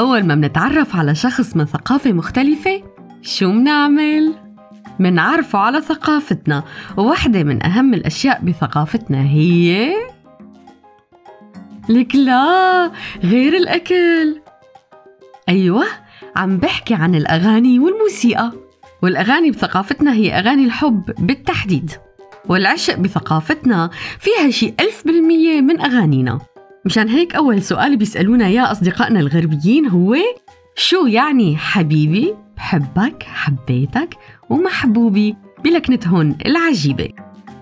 أول ما منتعرف على شخص من ثقافة مختلفة شو منعمل؟ منعرفه على ثقافتنا. وواحدة من أهم الأشياء بثقافتنا هي لك لا غير الأكل. أيوة عم بحكي عن الأغاني والموسيقى. والأغاني بثقافتنا هي أغاني الحب بالتحديد. والعشق بثقافتنا فيها شي ألف بالمية من أغانينا. مشان هيك أول سؤال بيسألونا يا أصدقائنا الغربيين هو شو يعني حبيبي؟ بحبك حبيتك ومحبوبي بلكنتهن العجيبة.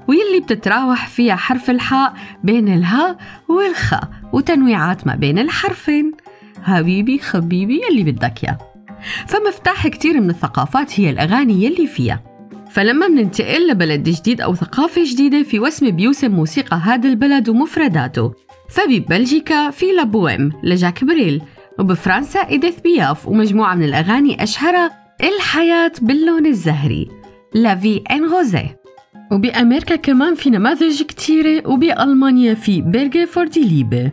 واللي بتتراوح فيها حرف الحاء بين الهاء والخاء وتنويعات ما بين الحرفين. حبيبي خبيبي اللي بدك اياه فمفتاح كتير من الثقافات هي الأغاني يلي فيها. فلما مننتقل لبلد جديد أو ثقافة جديدة في وسم بيوسم موسيقى هذا البلد ومفرداته. فببلجيكا في La Bohème لجاك بريل وبفرنسا إيديث بياف ومجموعة من الأغاني أشهرها الحياة باللون الزهري La Vie en rose. وبأمريكا كمان في نماذج كتيرة وبألمانيا في بيرجي فوردي ليبي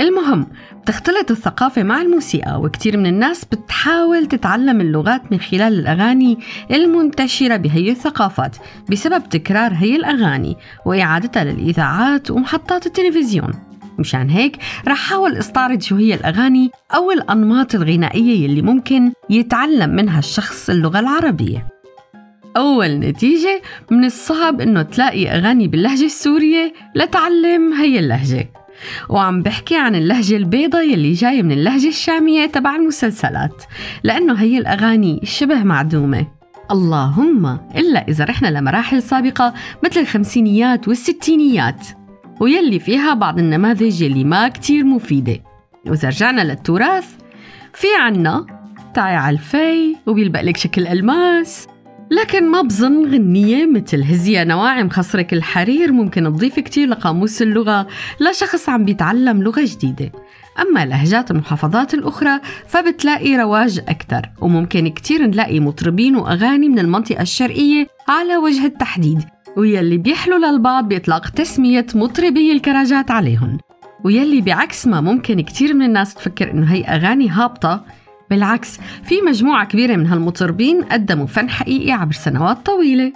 المهم بتختلط الثقافة مع الموسيقى وكتير من الناس بتحاول تتعلم اللغات من خلال الأغاني المنتشرة بهي الثقافات بسبب تكرار هي الأغاني وإعادتها للإذاعات ومحطات التلفزيون. مشان هيك رح حاول استعرض شو هي الأغاني أو الأنماط الغنائية يلي ممكن يتعلم منها الشخص اللغة العربية. أول نتيجة من الصعب إنه تلاقي أغاني باللهجة السورية لتعلم هي اللهجة. وعم بحكي عن اللهجة البيضة يلي جاية من اللهجة الشامية تبع المسلسلات لأنه هي الأغاني شبه معدومة. اللهم إلا إذا رحنا لمراحل سابقة مثل الخمسينيات والستينيات ويلي فيها بعض النماذج اللي ما كتير مفيدة. وإذا رجعنا للتراث في عنا تعي على الفي وبيلبق لك شكل ألماس. لكن ما بظن غنية مثل هزية نواعم خصرك الحرير ممكن تضيف كتير لقاموس اللغة. لشخص عم بيتعلم لغة جديدة. أما لهجات المحافظات الأخرى فبتلاقي رواج أكثر. وممكن كتير نلاقي مطربين وأغاني من المنطقة الشرقية على وجه التحديد. ويلي بيحلو للبعض بإطلاق تسمية مطربي الكراجات عليهم. ويلي بعكس ما ممكن كتير من الناس تفكر إنه هي أغاني هابطة بالعكس في مجموعة كبيرة من هالمطربين قدموا فن حقيقي عبر سنوات طويلة.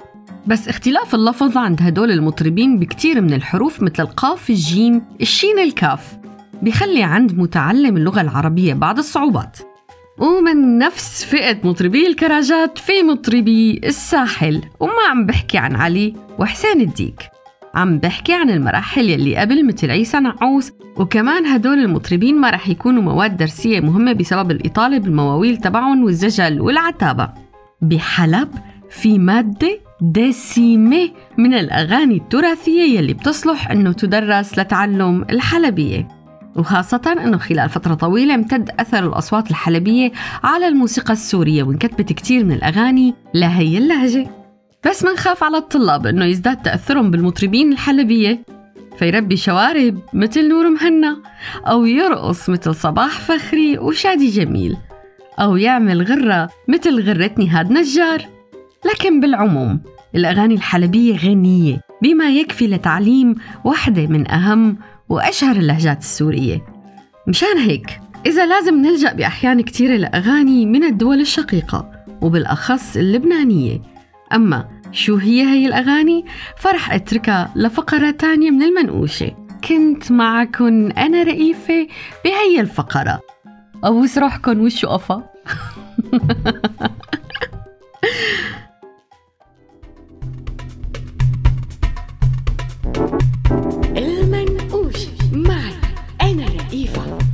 بس اختلاف اللفظ عند هدول المطربين بكتير من الحروف مثل القاف الجيم الشين الكاف. بيخلي عند متعلم اللغة العربية بعض الصعوبات. ومن نفس فئة مطربي الكراجات في مطربي الساحل. وما عم بحكي عن علي وحسين الديك. عم بحكي عن المراحل يلي قبل مثل عيسى نعوس وكمان هدول المطربين ما رح يكونوا مواد درسية مهمة بسبب الإطالة بالمواويل تبعهم والزجل والعتابة. بحلب في مادة دسيمة من الأغاني التراثية يلي بتصلح أنه تدرس لتعلم الحلبية. وخاصة أنه خلال فترة طويلة امتد أثر الأصوات الحلبية على الموسيقى السورية وانكتبت كتير من الأغاني لهي اللهجة. بس منخاف على الطلاب أنه يزداد تأثرهم بالمطربين الحلبية. فيربي شوارب مثل نور مهنا أو يرقص مثل صباح فخري وشادي جميل أو يعمل غرة مثل غرة نهاد نجار. لكن بالعموم الأغاني الحلبية غنية بما يكفي لتعليم واحدة من أهم وأشهر اللهجات السورية. مشان هيك إذا لازم نلجأ بأحيان كثيرة لأغاني من الدول الشقيقة وبالأخص اللبنانية. أما شو هي هي الأغاني؟ فرح أتركها لفقرة تانية من المنقوشة. كنت معكن أنا رئيفة بهي الفقرة. أبوس روحكن وشو قفا؟ المنقوشة معي أنا رئيفة.